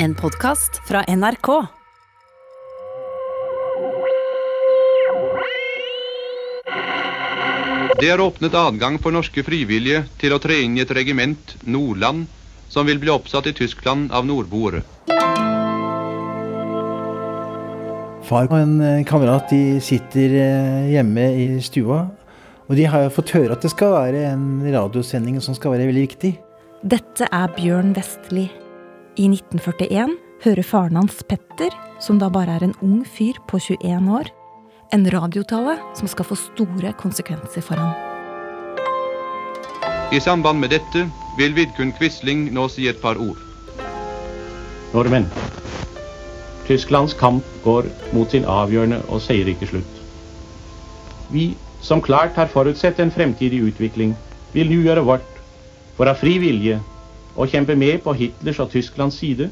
En podkast fra NRK. Det er åpnet adgang for norske frivillige til å tre inn i et regiment, Nordland, som vil bli oppsatt i Tyskland av nordboere. Far og en eh, kamerat de sitter eh, hjemme i stua, og de har fått høre at det skal være en radiosending som skal være veldig viktig. Dette er Bjørn Vestli. I 1941 hører faren hans Petter, som da bare er en ung fyr på 21 år, en radiotale som skal få store konsekvenser for ham. I samband med dette vil Vidkun Quisling nå si et par ord. Nordmenn. Tysklands kamp går mot sin avgjørende og seierrike slutt. Vi som klart har forutsett en fremtidig utvikling, vil nå gjøre vårt for av fri vilje å kjempe med på Hitlers og Tysklands side,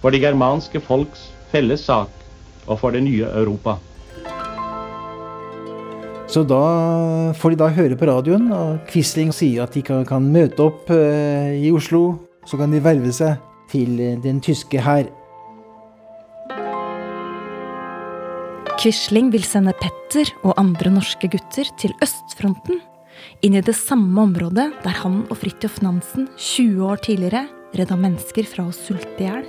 for de germanske folks felles sak og for det nye Europa. Så da får de da høre på radioen, og Quisling sier at de kan, kan møte opp eh, i Oslo. Så kan de verve seg til eh, den tyske hær. Quisling vil sende Petter og andre norske gutter til østfronten. Inn i det samme området der han og Fridtjof Nansen 20 år tidligere redda mennesker fra å sulte i hjel.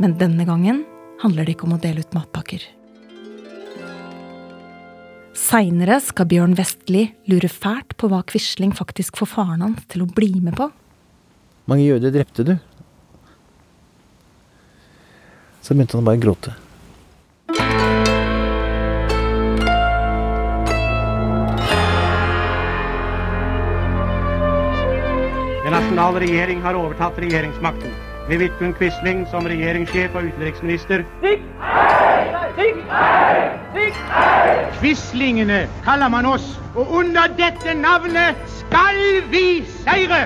Men denne gangen handler det ikke om å dele ut matpakker. Seinere skal Bjørn Vestli lure fælt på hva Quisling faktisk får faren hans til å bli med på. Mange jøder drepte du. Så begynte han bare å gråte. Den regjering har overtatt regjeringsmakten. Med Vidkun Quisling som regjeringssjef og utenriksminister. Quislingene kaller man oss, og under dette navnet skal vi seire!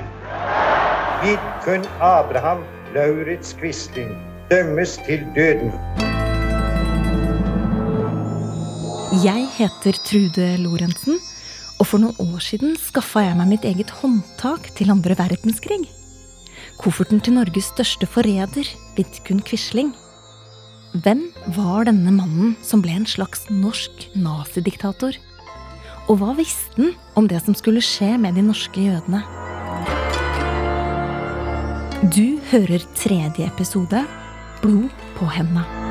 Vidkun Abraham Lauritz Quisling dømmes til døden. Jeg heter Trude Lorentzen, og for noen år siden skaffa jeg meg mitt eget håndtak til andre verdenskrig. Kofferten til Norges største forræder, Vidkun Quisling. Hvem var denne mannen som ble en slags norsk nazidiktator? Og hva visste han om det som skulle skje med de norske jødene? Du hører tredje episode, Blod på henda.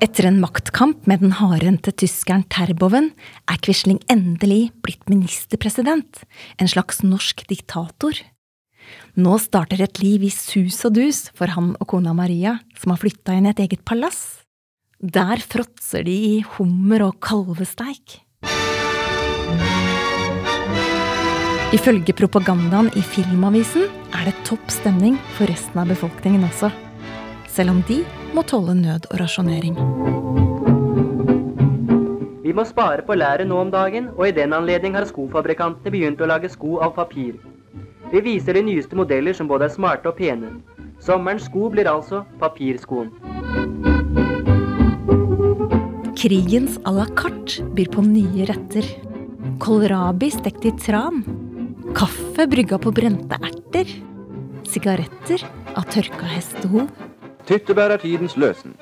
Etter en maktkamp med den hardhendte tyskeren Terboven er Quisling endelig blitt ministerpresident, en slags norsk diktator. Nå starter et liv i sus og dus for han og kona Maria, som har flytta inn i et eget palass. Der fråtser de i hummer og kalvesteik. Ifølge propagandaen i Filmavisen er det topp stemning for resten av befolkningen også, selv om de må tåle nød og rasjonering. Vi må spare på læret nå om dagen, og i den anledning har skofabrikantene begynt å lage sko av papir. Vi viser de nyeste modeller som både er smarte og pene. Sommerens sko blir altså papirskoen. Krigens à la carte byr på nye retter. Kålrabi stekt i tran. Kaffe brygga på brente erter. Sigaretter av tørka hestehov. Tyttebær er tidens løsen.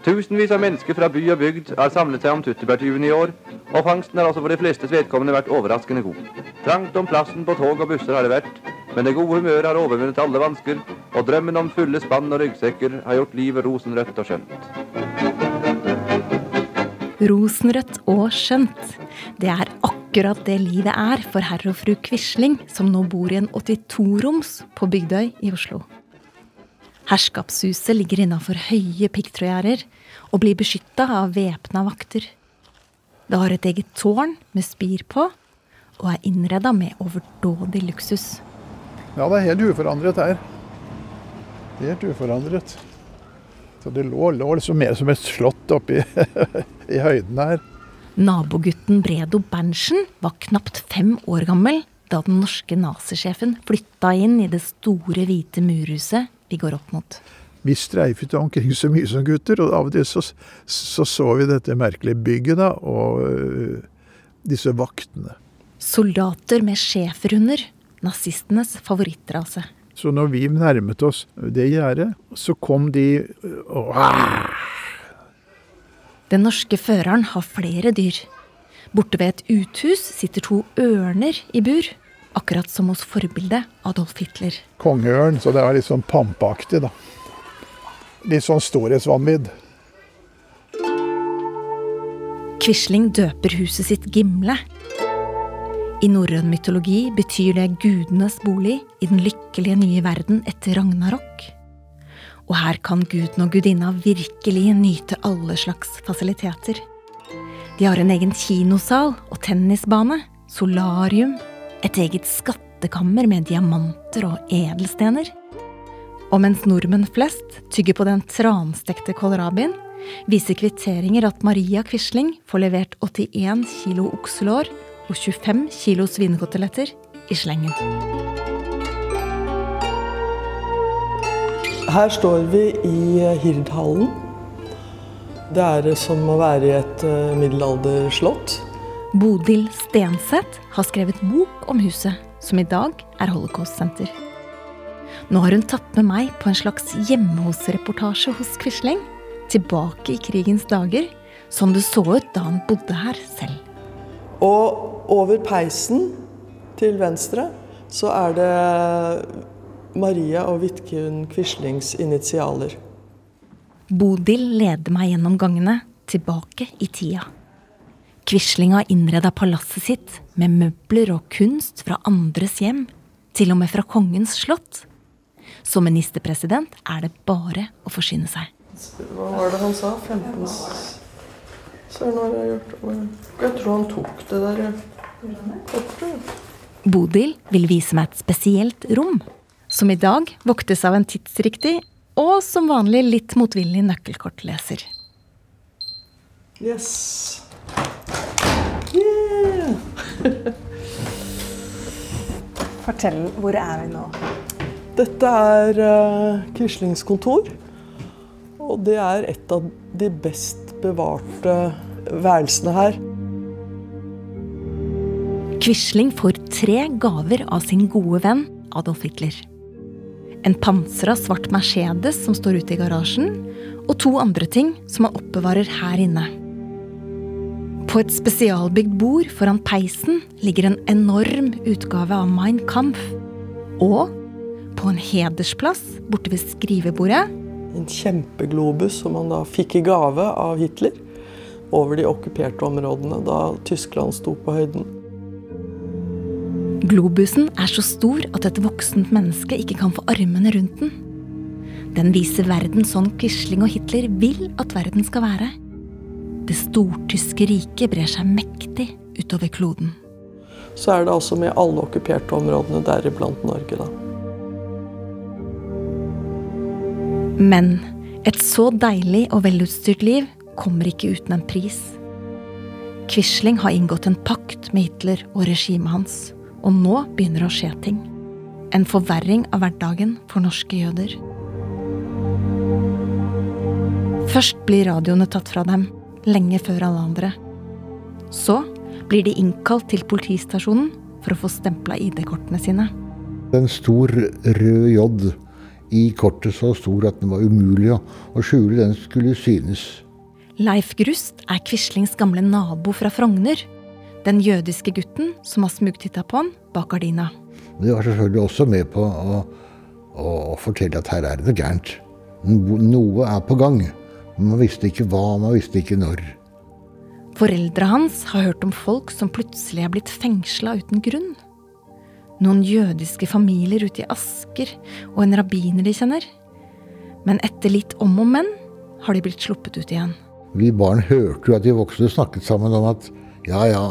Tusenvis av mennesker fra by og bygd har samlet seg om tyttebærtyven i år, og fangsten har også for de flestes vedkommende vært overraskende god. Trangt om plassen på tog og busser har det vært, men det gode humøret har overvunnet alle vansker, og drømmen om fulle spann og ryggsekker har gjort livet rosenrødt og skjønt. Rosenrødt og skjønt. Det er akkurat det livet er for herr og fru Quisling, som nå bor i en 82-roms på Bygdøy i Oslo. Herskapshuset ligger innafor høye piggtrådgjerder og blir beskytta av væpna vakter. Det har et eget tårn med spir på, og er innreda med overdådig luksus. Ja, det er helt uforandret her. Helt uforandret. Så det lå, lå liksom mer som et slott oppe i, i høyden her. Nabogutten Bredo Berntsen var knapt fem år gammel da den norske nazisjefen flytta inn i det store, hvite murhuset vi går opp mot. Vi streifet omkring så mye som gutter, og av og til så så, så vi dette merkelige bygget, da, og uh, disse vaktene. Soldater med schæferhunder, nazistenes favorittrase. Så når vi nærmet oss det gjerdet, så kom de og Den norske føreren har flere dyr. Borte ved et uthus sitter to ørner i bur. Akkurat som hos forbildet Adolf Hitler. Kongeørn, så det var litt sånn pampeaktig, da. Litt sånn storhetsvanvidd. Quisling døper huset sitt Gimle. I norrøn mytologi betyr det gudenes bolig i den lykkelige nye verden etter ragnarok. Og her kan guden og gudinna virkelig nyte alle slags fasiliteter. De har en egen kinosal og tennisbane, solarium, et eget skattekammer med diamanter og edelstener. Og mens nordmenn flest tygger på den transtekte kålrabien, viser kvitteringer at Maria Quisling får levert 81 kilo okselår og 25 kilo svinekoteletter i slengen. Her står vi i Hirdhallen. Det er som å være i et uh, middelalderslott. Bodil Stenseth har skrevet bok om huset, som i dag er Holocaust-senter. Nå har hun tatt med meg på en slags hjemme hos-reportasje hos Quisling. Tilbake i krigens dager, som det så ut da han bodde her selv. Og over peisen til venstre så er det Maria og Vidkun Quislings initialer. Bodil leder meg gjennom gangene, tilbake i tida. Quisling har innreda palasset sitt med møbler og kunst fra andres hjem, til og med fra kongens slott. Som ministerpresident er det bare å forsyne seg. Hva var det han sa? 15 Søren, hva har jeg gjort? Jeg tror han tok det der kortet. Bodil vil vise meg et spesielt rom, som i dag voktes av en tidsriktig og som vanlig litt motvillig nøkkelkortleser. Yes. Yeah. Fortell, hvor er vi nå? Dette er uh, Quislings kontor. Og det er et av de best bevarte værelsene her. Quisling får tre gaver av sin gode venn Adolf Hitler. En pansra svart Mercedes som står ute i garasjen, og to andre ting som han oppbevarer her inne. På et spesialbygd bord foran peisen ligger en enorm utgave av Mein Kampf. Og på en hedersplass borte ved skrivebordet En kjempeglobus som han da fikk i gave av Hitler over de okkuperte områdene da Tyskland sto på høyden. Globusen er så stor at et voksent menneske ikke kan få armene rundt den. Den viser verden sånn Quisling og Hitler vil at verden skal være. Det stortyske riket brer seg mektig utover kloden. Så er det altså med alle okkuperte områdene, deriblant Norge, da. Men et så deilig og velutstyrt liv kommer ikke uten en pris. Quisling har inngått en pakt med Hitler og regimet hans, og nå begynner det å skje ting. En forverring av hverdagen for norske jøder. Først blir radioene tatt fra dem, lenge før alle andre. Så blir de innkalt til politistasjonen for å få stempla ID-kortene sine. En stor rød J i kortet så stor at den var umulig å skjule. Den skulle synes. Leif Grust er Quislings gamle nabo fra Frogner. Den jødiske gutten som har smugtitta på han bak gardina. De var selvfølgelig også med på å, å, fortelle at her er det noe gærent. Noe er på gang. Men man visste ikke hva, man visste ikke når. Foreldra hans har hørt om folk som plutselig er blitt fengsla uten grunn. Noen jødiske familier ute i Asker og en rabbiner de kjenner. Men etter litt om og men har de blitt sluppet ut igjen. Vi barn hørte jo at de voksne snakket sammen om at ja, ja,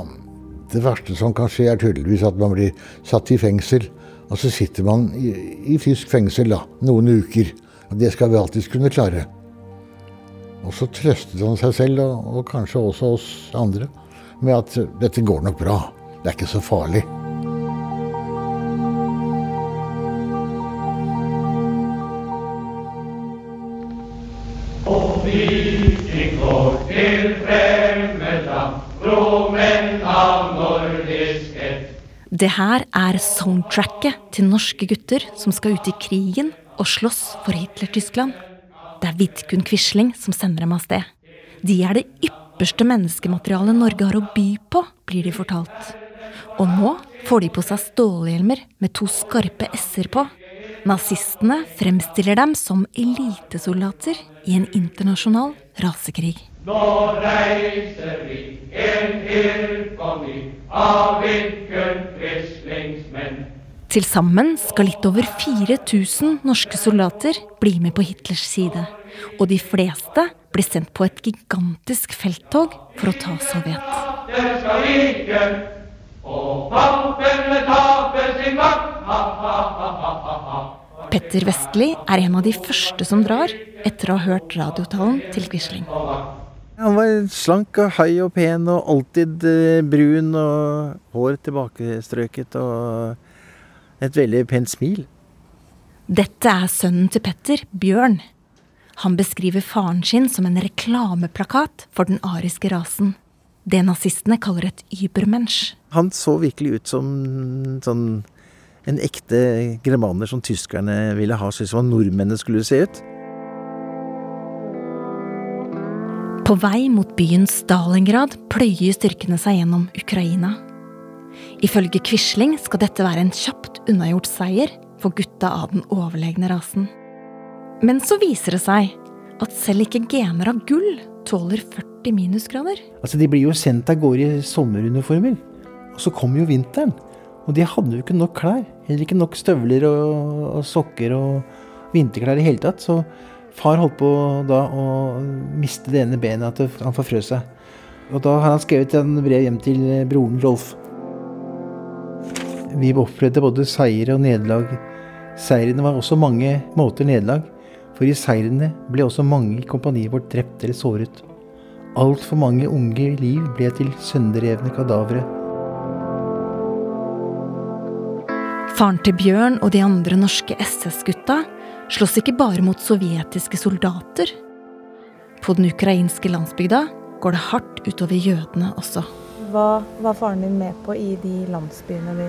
det verste som kan skje, er tydeligvis at man blir satt i fengsel. Og så sitter man i, i tysk fengsel da, noen uker. Og det skal vi alltids kunne klare. Og så trøstet han seg selv, og, og kanskje også oss andre, med at dette går nok bra. Det er ikke så farlig. Det her er soundtracket til norske gutter som skal ut i krigen og slåss for Hitler-Tyskland. Det er Vidkun Quisling som sender dem av sted. De er det ypperste menneskematerialet Norge har å by på, blir de fortalt. Og nå får de på seg stålhjelmer med to skarpe s-er på. Nazistene fremstiller dem som elitesoldater i en internasjonal rasekrig. Nå reiser vi en tilkomming av Vidkun Quislings menn. Til sammen skal litt over 4000 norske soldater bli med på Hitlers side. Og de fleste blir sendt på et gigantisk felttog for å ta Sovjet. Det skal vike, og pampene tape sin makt. Ha, ha, ha, ha, ha, ha. Petter Vestli er en av de første som drar, etter å ha hørt radiotalen til Quisling. Han var slank og høy og pen og alltid eh, brun og hår tilbakestrøket og et veldig pent smil. Dette er sønnen til Petter, Bjørn. Han beskriver faren sin som en reklameplakat for den ariske rasen. Det nazistene kaller et übermensch. Han så virkelig ut som sånn en ekte germaner som tyskerne ville ha, syntes som nordmennene skulle se ut. På vei mot byen Stalingrad pløyer styrkene seg gjennom Ukraina. Ifølge Quisling skal dette være en kjapt unnagjort seier for gutta av den overlegne rasen. Men så viser det seg at selv ikke gener av gull tåler 40 minusgrader. Altså, De blir jo sendt av gårde i sommeruniformer. Og så kommer jo vinteren. Og de hadde jo ikke nok klær. Heller ikke nok støvler og, og sokker og vinterklær i hele tatt. Så far holdt på da å miste det ene benet, at han forfrøs seg. Og da har han skrevet en brev hjem til broren Rolf. Vi opplevde både seire og nederlag. Seirene var også mange måter nederlag. For i seirene ble også mange i kompaniet vårt drept eller såret. Altfor mange unge liv ble til sønderrevne kadavere. Faren til Bjørn og de andre norske SS-gutta slåss ikke bare mot sovjetiske soldater. På den ukrainske landsbygda går det hardt utover jødene også. Hva var faren din med på i de landsbyene de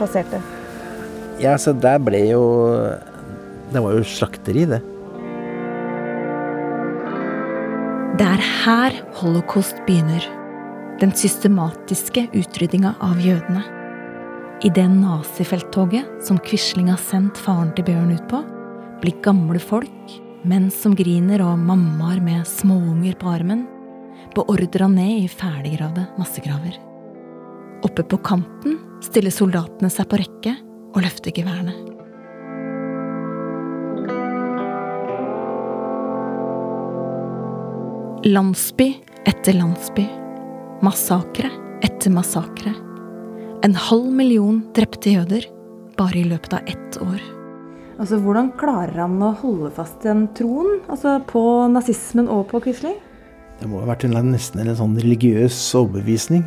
passerte? Ja, så der ble jo Det var jo slakteri, det. Det er her holocaust begynner. Den systematiske utryddinga av jødene. I det nazifelttoget som Quisling har sendt faren til Bjørn ut på, blir gamle folk, menn som griner og mammaer med småunger på armen, beordra ned i ferdiggravde massegraver. Oppe på kanten stiller soldatene seg på rekke og løfter geværene. Landsby etter landsby. Massakre etter massakre. En halv million drepte jøder bare i løpet av ett år. Altså, Hvordan klarer han å holde fast den troen altså på nazismen og på Quisling? Det må ha vært en, nesten en sånn religiøs overbevisning.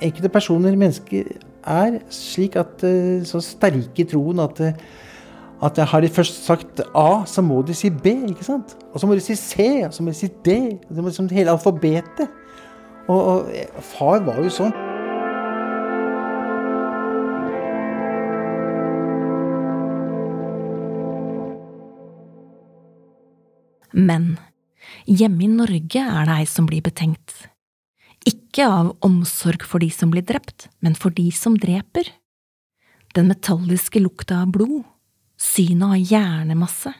Enkelte personer, mennesker, er slik at så sterke i troen at, at har de først sagt A, så må de si B. ikke sant? Og så må de si C, og så må de si D. Det må liksom hele alfabetet. Og, og far var jo sånn. Men hjemme i Norge er det ei som blir betenkt. Ikke av omsorg for de som blir drept, men for de som dreper. Den metalliske lukta av blod, synet av hjernemasse.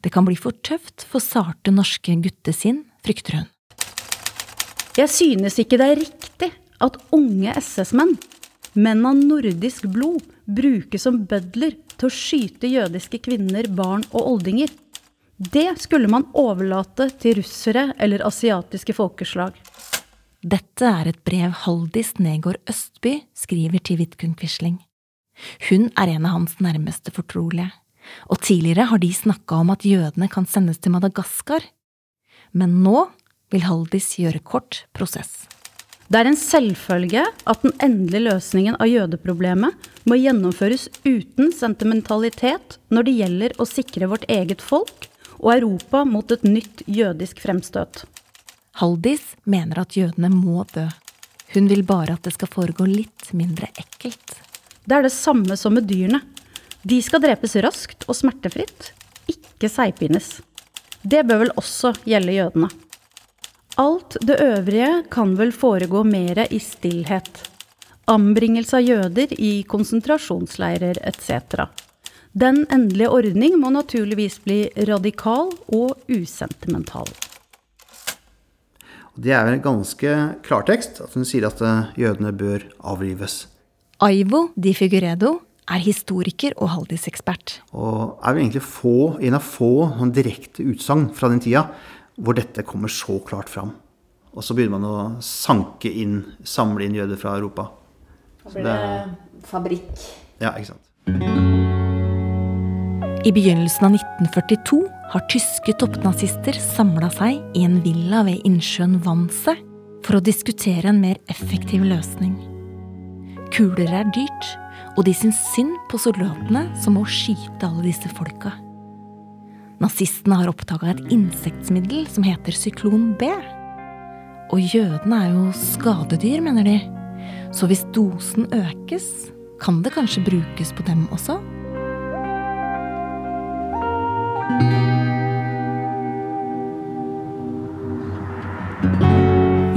Det kan bli for tøft for sarte norske guttesinn, frykter hun. Jeg synes ikke det er riktig at unge SS-menn, menn av nordisk blod, brukes som bødler til å skyte jødiske kvinner, barn og oldinger. Det skulle man overlate til russere eller asiatiske folkeslag. Dette er et brev Haldis Negård Østby skriver til Vidkun Quisling. Hun er en av hans nærmeste fortrolige, og tidligere har de snakka om at jødene kan sendes til Madagaskar. Men nå vil Haldis gjøre kort prosess. Det er en selvfølge at den endelige løsningen av jødeproblemet må gjennomføres uten sentimentalitet når det gjelder å sikre vårt eget folk og Europa mot et nytt jødisk fremstøt. Haldis mener at jødene må dø. Hun vil bare at det skal foregå litt mindre ekkelt. Det er det samme som med dyrene. De skal drepes raskt og smertefritt, ikke seigpines. Det bør vel også gjelde jødene. Alt det øvrige kan vel foregå mere i stillhet. Anbringelse av jøder i konsentrasjonsleirer etc. Den endelige ordning må naturligvis bli radikal og usentimental. Det er vel en ganske klartekst at hun sier at eh, jødene bør avlives. Aivo di Figuredo er historiker og Haldis-ekspert. Og er vel egentlig få, en av få noen direkte utsagn fra den tida hvor dette kommer så klart fram. Og så begynner man å sanke inn, samle inn jøder fra Europa. Da blir det fabrikk. Ja, ikke sant. I begynnelsen av 1942 har tyske toppnazister samla seg i en villa ved innsjøen Vanse for å diskutere en mer effektiv løsning. Kuler er dyrt, og de syns synd på soldatene som må skyte alle disse folka. Nazistene har oppdaga et insektmiddel som heter syklon B. Og jødene er jo skadedyr, mener de. Så hvis dosen økes, kan det kanskje brukes på dem også?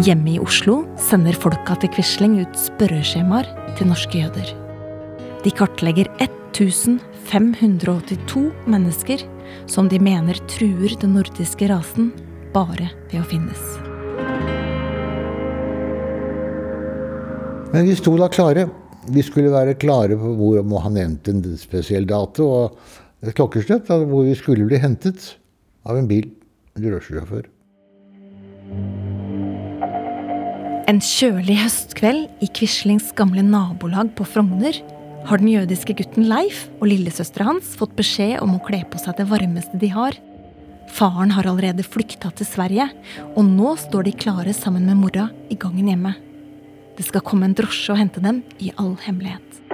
Hjemme i Oslo sender folka til Quisling ut spørreskjemaer til norske jøder. De kartlegger 1582 mennesker som de mener truer den nordiske rasen bare ved å finnes. Men vi sto da klare. Vi skulle være klare på hvor han nevnte nevnt en spesiell dato og et klokkeslett hvor vi skulle bli hentet av en bil, en drosjesjåfør. En kjølig høstkveld i Quislings gamle nabolag på Frogner har den jødiske gutten Leif og lillesøstera hans fått beskjed om å kle på seg det varmeste de har. Faren har allerede flykta til Sverige, og nå står de klare sammen med mora i gangen hjemme. Det skal komme en drosje og hente dem i all hemmelighet.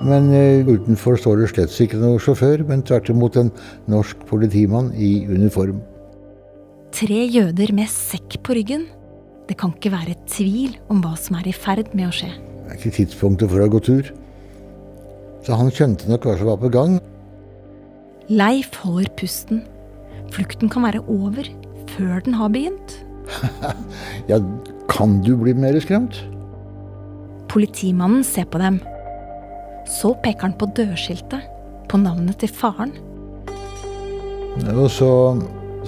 Men uh, utenfor står det slett ikke noen sjåfør, men tvert imot en norsk politimann i uniform. Tre jøder med sekk på ryggen. Det kan ikke være tvil om hva som er i ferd med å skje. Det er ikke tidspunktet for å gå tur. Så han skjønte nok hva som var på gang. Leif holder pusten. Flukten kan være over før den har begynt. ja, kan du bli mer skremt? Politimannen ser på dem. Så peker han på dørskiltet, på navnet til faren. Og så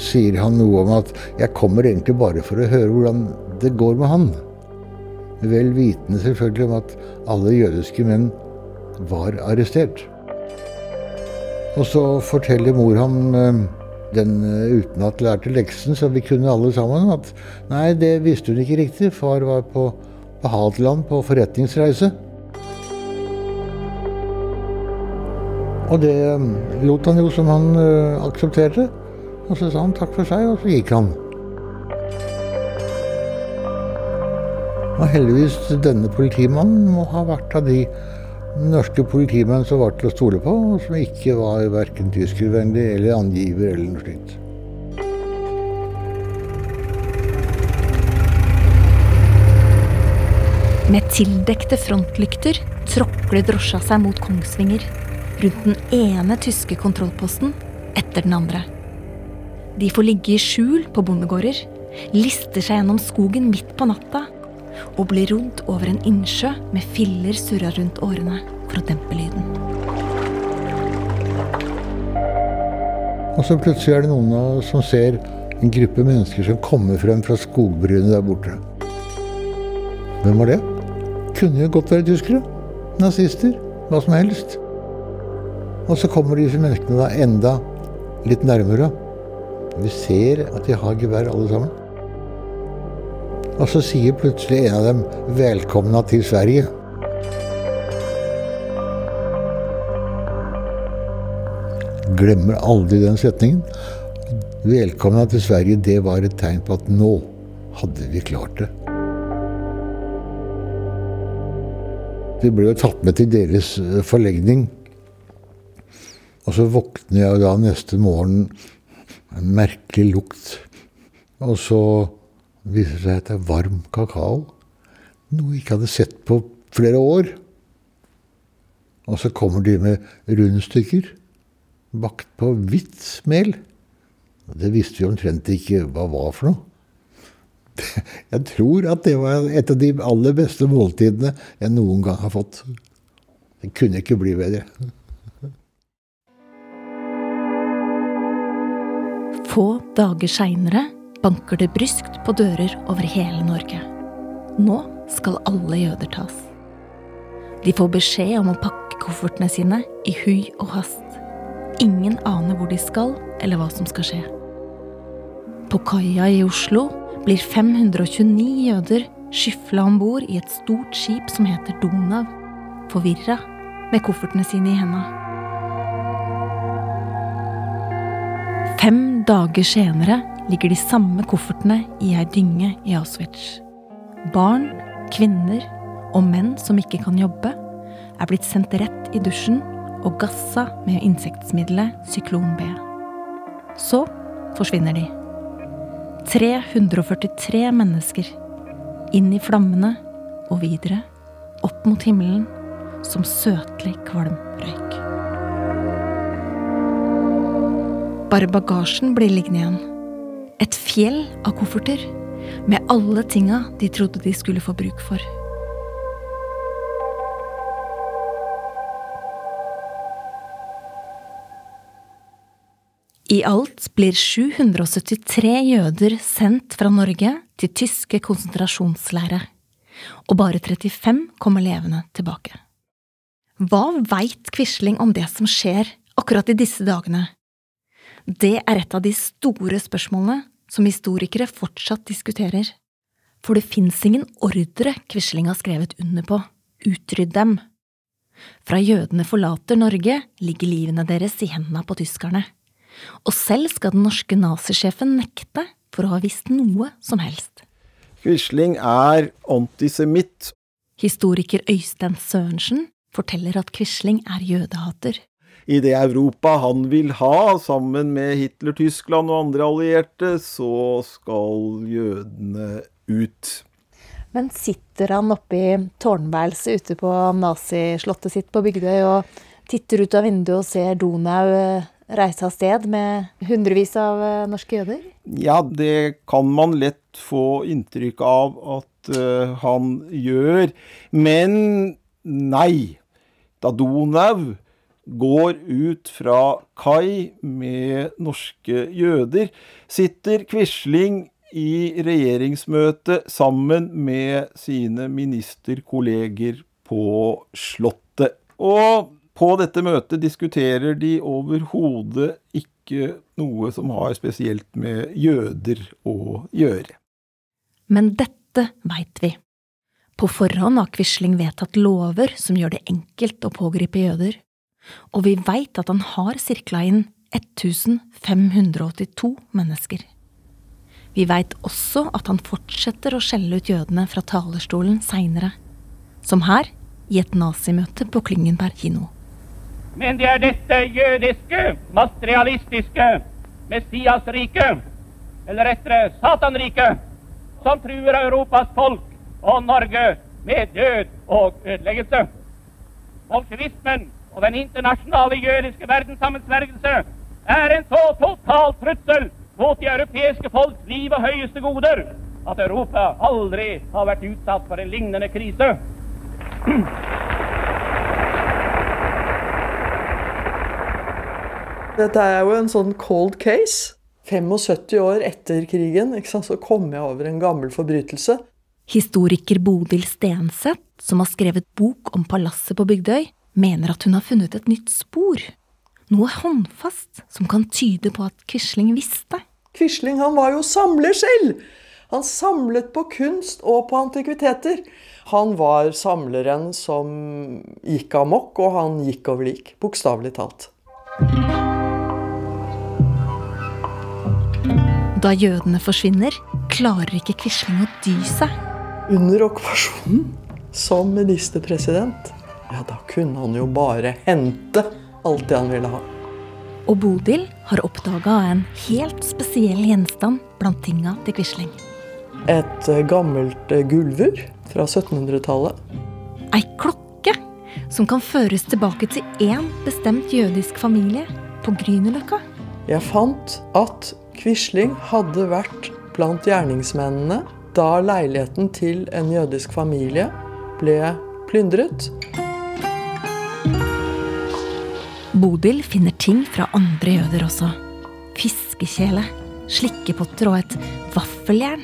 sier han noe om at 'jeg kommer egentlig bare for å høre hvordan det går med han'. Vel vitende selvfølgelig om at alle jødiske menn var arrestert. Og så forteller mor ham den utenat lærte leksen som vi kunne alle sammen, at nei, det visste hun ikke riktig. Far var på, på Hadeland på forretningsreise. Og det lot han jo som han uh, aksepterte. Og så sa han takk for seg, og så gikk han. Og heldigvis denne politimannen må ha vært av de norske politimenn som var til å stole på, og som ikke var verken tyskervennlig eller angiver eller noe slikt. Med tildekte frontlykter tråkler drosja seg mot Kongsvinger, rundt den ene tyske kontrollposten etter den andre. De får ligge i skjul på bondegårder, lister seg gjennom skogen midt på natta og blir rodd over en innsjø med filler surra rundt årene for å dempe lyden. Og så plutselig er det noen av oss som ser en gruppe mennesker som kommer frem fra skogbrynet der borte. Hvem var det? Kunne jo godt være tyskere. Nazister. Hva som helst. Og så kommer disse menneskene da enda litt nærmere. Vi ser at de har gevær alle sammen. Og så sier plutselig en av dem 'velkomna til Sverige'. Glemmer aldri den setningen. 'Velkomna til Sverige', det var et tegn på at nå hadde vi klart det. Vi ble jo tatt med til deres forlegning. Og så våkner jeg da neste morgen En merkelig lukt. Og så viser det seg at det er varm kakao. Noe jeg ikke hadde sett på flere år. Og så kommer de med rundstykker bakt på hvitt mel. Det visste vi omtrent ikke hva var for noe. Jeg tror at det var et av de aller beste måltidene jeg noen gang har fått. Det kunne ikke bli bedre. Få dager seinere banker det bryskt på dører over hele Norge. Nå skal alle jøder tas. De får beskjed om å pakke koffertene sine i hui og hast. Ingen aner hvor de skal, eller hva som skal skje. På kaia i Oslo blir 529 jøder skyfla om bord i et stort skip som heter Donav, forvirra med koffertene sine i henda. Fem dager senere ligger de samme koffertene i ei dynge i Auschwitz. Barn, kvinner og menn som ikke kan jobbe, er blitt sendt rett i dusjen og gassa med insektmiddelet Syklon B. Så forsvinner de. 343 mennesker. Inn i flammene og videre. Opp mot himmelen som søtlig kvalm røyk. Bare bagasjen blir liggende igjen. Et fjell av kofferter med alle tinga de trodde de skulle få bruk for. I alt blir 773 jøder sendt fra Norge til tyske konsentrasjonsleirer, og bare 35 kommer levende tilbake. Hva veit Quisling om det som skjer akkurat i disse dagene? Det er et av de store spørsmålene som historikere fortsatt diskuterer. For det fins ingen ordre Quisling har skrevet under på. Utrydd dem. Fra jødene forlater Norge, ligger livene deres i hendene på tyskerne. Og selv skal den norske nazisjefen nekte for å ha visst noe som helst. Quisling er antisemitt. Historiker Øystein Sørensen forteller at Quisling er jødehater. I det Europa han vil ha, sammen med Hitler, Tyskland og andre allierte, så skal jødene ut. Men sitter han oppe i tårnværelset ute på nazislottet sitt på Bygdøy og titter ut av vinduet og ser Donau eh, reise av sted med hundrevis av eh, norske jøder? Ja, det kan man lett få inntrykk av at uh, han gjør. Men nei. Da Donau går ut fra kai med norske jøder, sitter Quisling i regjeringsmøte sammen med sine ministerkolleger på Slottet. Og på dette møtet diskuterer de overhodet ikke noe som har spesielt med jøder å gjøre. Men dette veit vi. På forhånd har Quisling vedtatt lover som gjør det enkelt å pågripe jøder, og vi veit at han har sirkla inn 1582 mennesker. Vi veit også at han fortsetter å skjelle ut jødene fra talerstolen seinere, som her, i et nazimøte på Klingenberg kino. Men det er dette jødiske, materialistiske Messiasriket, eller rettere Satanriket, som truer Europas folk og Norge med død og ødeleggelse. Bolsjevismen og den internasjonale jødiske verdenssammensvergelse er en så total trussel mot de europeiske folks liv og høyeste goder at Europa aldri har vært utsatt for en lignende krise. Dette er jo en sånn cold case. 75 år etter krigen så kom jeg over en gammel forbrytelse. Historiker Bodil Stenseth, som har skrevet bok om palasset på Bygdøy, mener at hun har funnet et nytt spor. Noe håndfast som kan tyde på at Quisling visste. Quisling han var jo samler selv! Han samlet på kunst og på antikviteter. Han var samleren som gikk amok, og han gikk over lik. Bokstavelig talt. Da jødene forsvinner, klarer ikke Quisling å dy seg. Under okkupasjonen, som ministerpresident, ja, da kunne han jo bare hente alt det han ville ha. Og Bodil har oppdaga en helt spesiell gjenstand blant tinga til Quisling. Et eh, gammelt eh, gulvur fra 1700-tallet. Ei klokke som kan føres tilbake til én bestemt jødisk familie på Grünerløkka. Jeg fant at Quisling hadde vært blant gjerningsmennene da leiligheten til en jødisk familie ble plyndret. Bodil finner ting fra andre jøder også. Fiskekjele, slikkepotter og et vaffeljern.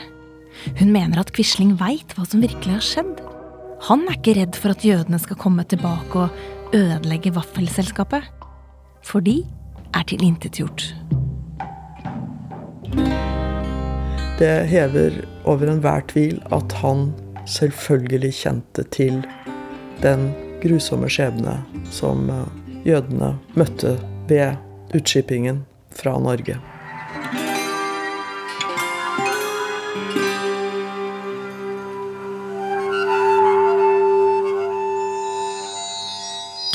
Hun mener at Quisling veit hva som virkelig har skjedd. Han er ikke redd for at jødene skal komme tilbake og ødelegge vaffelselskapet. For de er tilintetgjort. Det hever over enhver tvil at han selvfølgelig kjente til den grusomme skjebne som eh, jødene møtte ved utskippingen fra Norge.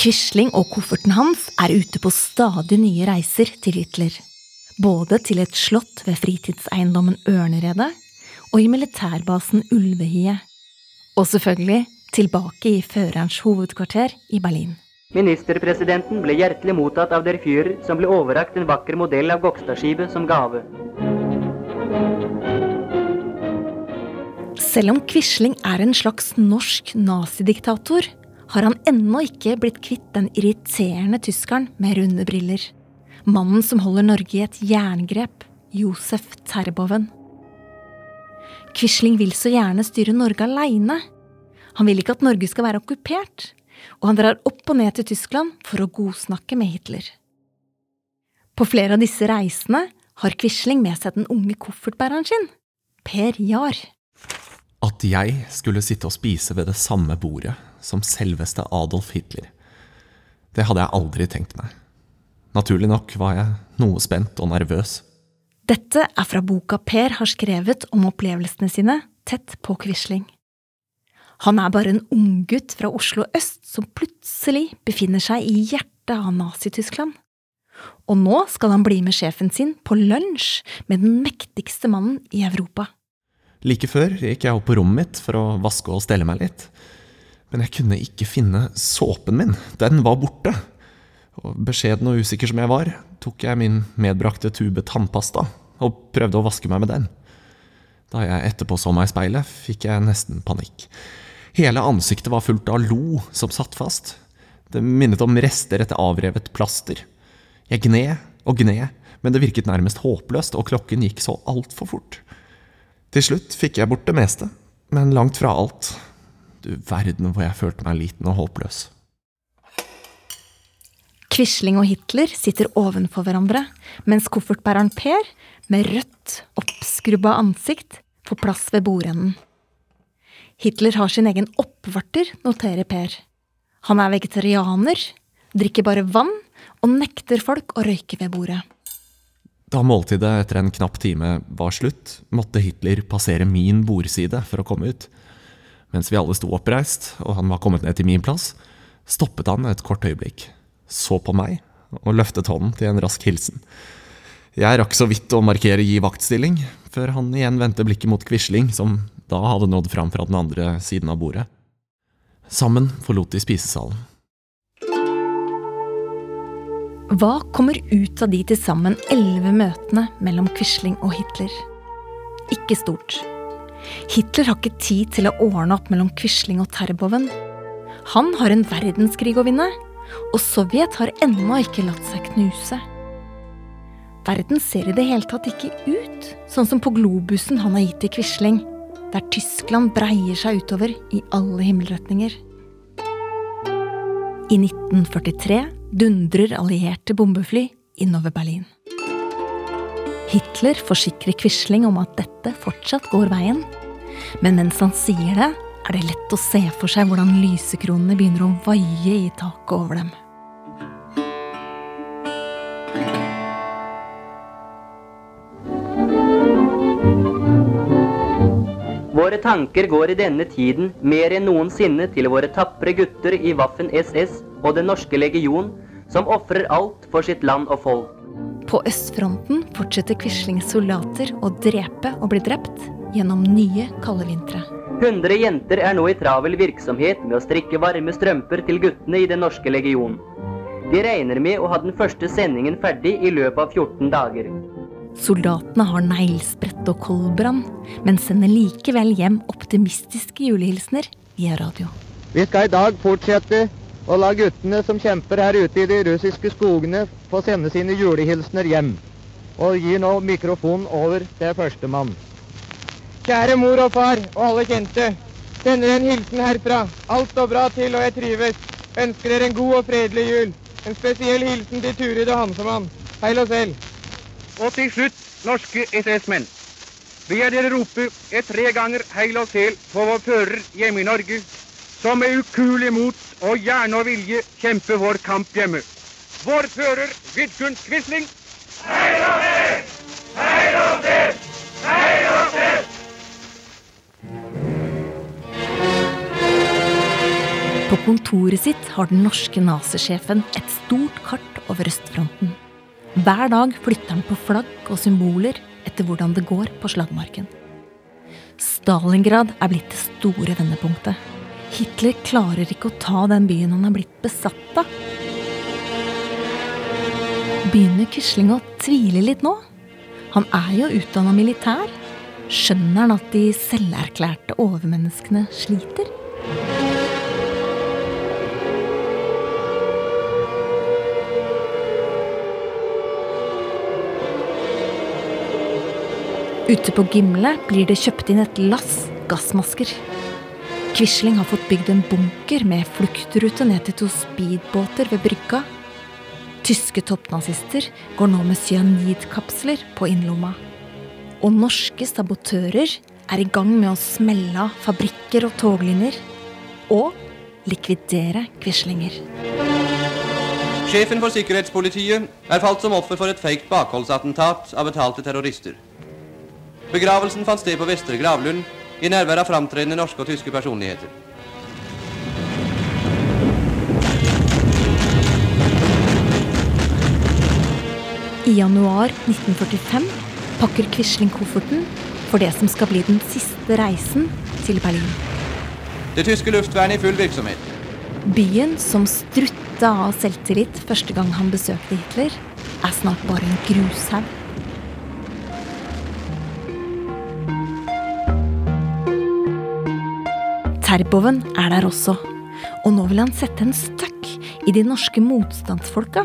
Quisling og kofferten hans er ute på stadig nye reiser til Hitler. Både til et slott ved fritidseiendommen Ørneredet og i militærbasen Ulvehie. Og selvfølgelig tilbake i førerens hovedkvarter i Berlin. Ministerpresidenten ble hjertelig mottatt av der Führer, som ble overrakt en vakker modell av Gokstadskipet som gave. Selv om Quisling er en slags norsk nazidiktator, har han ennå ikke blitt kvitt den irriterende tyskeren med runde briller. Mannen som holder Norge i et jerngrep, Josef Terboven. Quisling vil så gjerne styre Norge aleine. Han vil ikke at Norge skal være okkupert, og han drar opp og ned til Tyskland for å godsnakke med Hitler. På flere av disse reisene har Quisling med seg den unge koffertbæreren sin, Per Jahr. At jeg skulle sitte og spise ved det samme bordet som selveste Adolf Hitler, det hadde jeg aldri tenkt meg. Naturlig nok var jeg noe spent og nervøs. Dette er fra boka Per har skrevet om opplevelsene sine tett på Quisling. Han er bare en unggutt fra Oslo øst som plutselig befinner seg i hjertet av Nazi-Tyskland. Og nå skal han bli med sjefen sin på lunsj med den mektigste mannen i Europa. Like før gikk jeg opp på rommet mitt for å vaske og stelle meg litt. Men jeg kunne ikke finne såpen min. Den var borte. Og beskjeden og usikker som jeg var, tok jeg min medbrakte tube tannpasta og prøvde å vaske meg med den. Da jeg etterpå så meg i speilet, fikk jeg nesten panikk. Hele ansiktet var fullt av lo som satt fast. Det minnet om rester etter avrevet plaster. Jeg gned og gned, men det virket nærmest håpløst, og klokken gikk så altfor fort. Til slutt fikk jeg bort det meste, men langt fra alt. Du verden hvor jeg følte meg liten og håpløs. Quisling og Hitler sitter ovenfor hverandre, mens koffertbæreren Per, med rødt, oppskrubba ansikt, får plass ved bordenden. Hitler har sin egen oppvarter, noterer Per. Han er vegetarianer, drikker bare vann og nekter folk å røyke ved bordet. Da måltidet etter en knapp time var slutt, måtte Hitler passere min bordside for å komme ut. Mens vi alle sto oppreist, og han var kommet ned til min plass, stoppet han et kort øyeblikk, så på meg og løftet hånden til en rask hilsen. Jeg rakk så vidt å markere gi vaktstilling, før han igjen vendte blikket mot Quisling, som da hadde nådd fram fra den andre siden av bordet. Sammen forlot de spisesalen. Hva kommer ut av de til sammen elleve møtene mellom Quisling og Hitler? Ikke stort. Hitler har ikke tid til å ordne opp mellom Quisling og Terboven. Han har en verdenskrig å vinne, og Sovjet har ennå ikke latt seg knuse. Verden ser i det hele tatt ikke ut sånn som på globusen han har gitt til Quisling, der Tyskland breier seg utover i alle himmelretninger. I 1943 dundrer allierte bombefly innover Berlin. Hitler forsikrer Quisling om at dette fortsatt går veien. Men mens han sier det, er det lett å se for seg hvordan lysekronene begynner å vaie i taket over dem. Våre tanker går i denne tiden mer enn noensinne til våre tapre gutter i Waffen SS og Den norske legion, som ofrer alt for sitt land og folk. På østfronten fortsetter Quislings soldater å drepe og bli drept gjennom nye kalde vintre. 100 jenter er nå i travel virksomhet med å strikke varme strømper til guttene i Den norske legion. De regner med å ha den første sendingen ferdig i løpet av 14 dager. Soldatene har neglesprett og koldbrann, men sender likevel hjem optimistiske julehilsener via radio. Vi skal i dag fortsette å la guttene som kjemper her ute i de russiske skogene, få sende sine julehilsener hjem. Og gir nå mikrofonen over til førstemann. Kjære mor og far og alle kjente. Sender en hilsen herfra. Alt står bra til, og jeg trives. Ønsker dere en god og fredelig jul. En spesiell hilsen til Turid og Hansemann. Heil og selv. Og til slutt, norske SS-menn. Ber dere rope et tre ganger heil og sel på vår fører hjemme i Norge, som med ukuelig mot og hjerne og vilje kjemper vår kamp hjemme. Vår fører Vidkun Quisling. Heil og sel! Heil og sel! Heil og sel! På kontoret sitt har den norske nazisjefen et stort kart over østfronten. Hver dag flytter han på flagg og symboler etter hvordan det går på slagmarken. Stalingrad er blitt det store vendepunktet. Hitler klarer ikke å ta den byen han er blitt besatt av. Begynner Quisling å tvile litt nå? Han er jo utdanna militær. Skjønner han at de selverklærte overmenneskene sliter? Ute på Gimle blir det kjøpt inn et lass gassmasker. Quisling har fått bygd en bunker med fluktrute ned til to speedbåter ved brygga. Tyske toppnazister går nå med cyanidkapsler på innlomma. Og norske sabotører er i gang med å smelle av fabrikker og toglinjer. Og likvidere Quislinger. Sjefen for sikkerhetspolitiet er falt som offer for et feikt bakholdsattentat av betalte terrorister. Begravelsen fant sted på Vestre gravlund i nærvær av framtredende norske og tyske personligheter. I januar 1945 pakker Quisling kofferten for det som skal bli den siste reisen til Berlin. Det tyske luftvernet i full virksomhet. Byen som strutta av selvtillit første gang han besøkte Hitler, er snart bare en grushaug. Terboven er der også, og nå vil han sette en støkk i de norske motstandsfolka.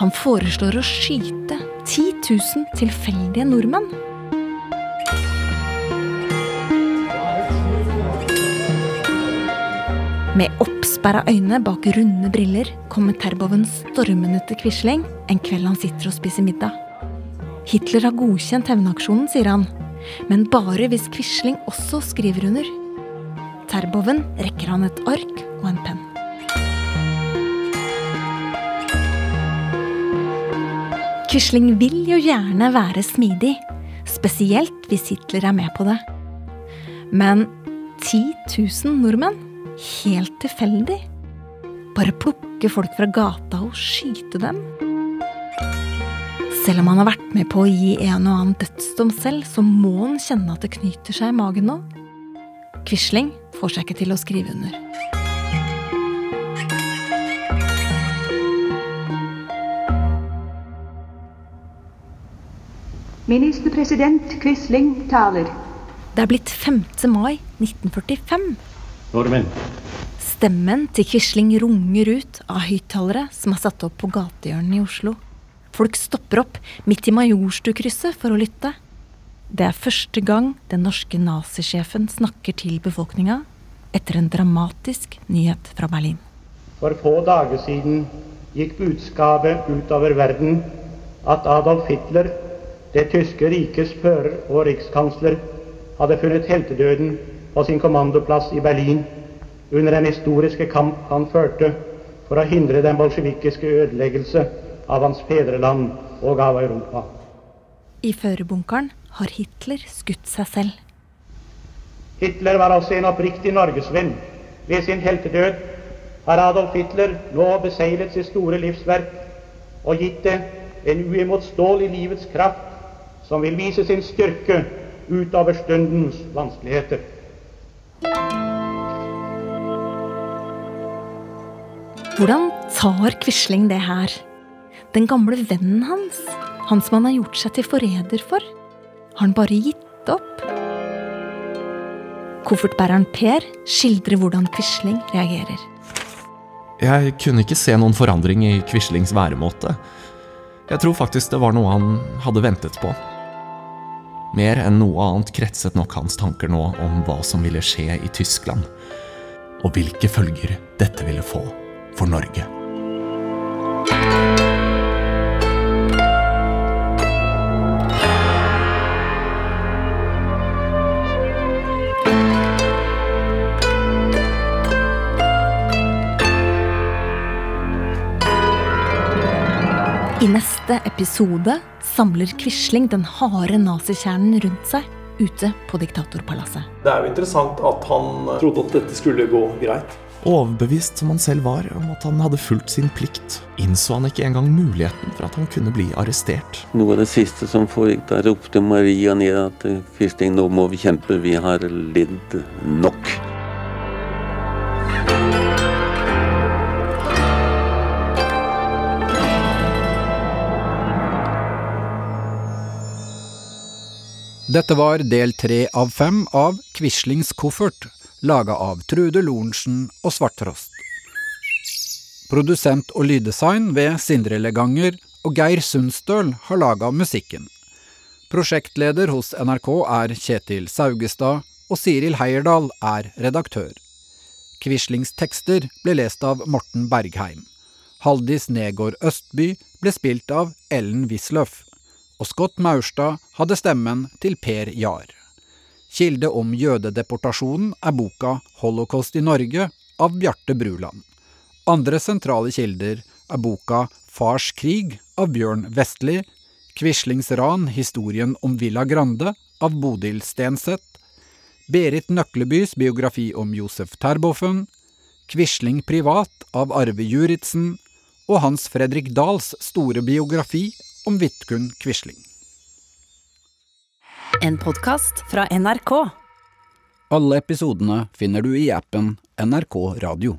Han foreslår å skyte 10 000 tilfeldige nordmenn. Med oppsperra øyne bak runde briller kommer Terboven stormende til Quisling en kveld han sitter og spiser middag. Hitler har godkjent hevnaksjonen, sier han, men bare hvis Quisling også skriver under. Terboven rekker han et ark og en penn. Quisling vil jo gjerne være smidig, spesielt hvis Hitler er med på det. Men 10 000 nordmenn? Helt tilfeldig? Bare plukke folk fra gata og skyte dem? Selv om han har vært med på å gi en og annen dødsdom selv, så må han kjenne at det knyter seg i magen nå. Quisling får seg ikke til å skrive under. Ministerpresident Quisling taler. Det er blitt 5. mai 1945. Nordmenn. Stemmen til Quisling runger ut av høyttalere som er satt opp på gatehjørnene i Oslo. Folk stopper opp midt i Majorstukrysset for å lytte. Det er første gang den norske nazisjefen snakker til befolkninga etter en dramatisk nyhet fra Berlin. For få dager siden gikk budskapet utover verden at Adolf Hitler, det tyske rikes fører og rikskansler, hadde funnet heltedøden på sin kommandoplass i Berlin under den historiske kamp han førte for å hindre den bolsjevikiske ødeleggelse av hans fedreland og av Europa. I førerbunkeren har Hitler skutt seg selv. Hitler var også en oppriktig norgesvenn. Ved sin heltedød har Adolf Hitler nå beseglet sitt store livsverk og gitt det en uimotståelig livets kraft som vil vise sin styrke utover stundens vanskeligheter. Hvordan tar Quisling det her? Den gamle vennen hans? Han som han har gjort seg til forræder for? Har han bare gitt opp? Koffertbæreren Per skildrer hvordan Quisling reagerer. Jeg kunne ikke se noen forandring i Quislings væremåte. Jeg tror faktisk det var noe han hadde ventet på. Mer enn noe annet kretset nok hans tanker nå om hva som ville skje i Tyskland, og hvilke følger dette ville få for Norge. I neste episode samler Quisling den harde nazikjernen rundt seg ute på diktatorpalasset. Det er jo interessant at han trodde at dette skulle gå greit. Overbevist som han selv var om at han hadde fulgt sin plikt, innså han ikke engang muligheten for at han kunne bli arrestert. Noe av det siste som foregikk, da ropte Maria ned at Quisling, nå må vi kjempe, vi har lidd nok. Dette var del tre av fem av Quislings koffert, laga av Trude Lorentzen og Svarttrost. Produsent og lyddesign ved Sindre Leganger og Geir Sundstøl har laga musikken. Prosjektleder hos NRK er Kjetil Saugestad, og Siril Heierdal er redaktør. Quislings tekster ble lest av Morten Bergheim. Haldis Negård Østby ble spilt av Ellen Wisløff og Scott Maurstad hadde stemmen til Per Jahr. Kilde om jødedeportasjonen er boka Holocaust i Norge av Bjarte Bruland. Andre sentrale kilder er boka Fars krig av Bjørn Vestli, Quislings ran historien om Villa Grande av Bodil Stenseth, Berit Nøklebys biografi om Josef Terboven, Quisling privat av Arve Juritzen og Hans Fredrik Dahls store biografi om Vidkun Quisling. En podkast fra NRK. Alle episodene finner du i appen NRK Radio.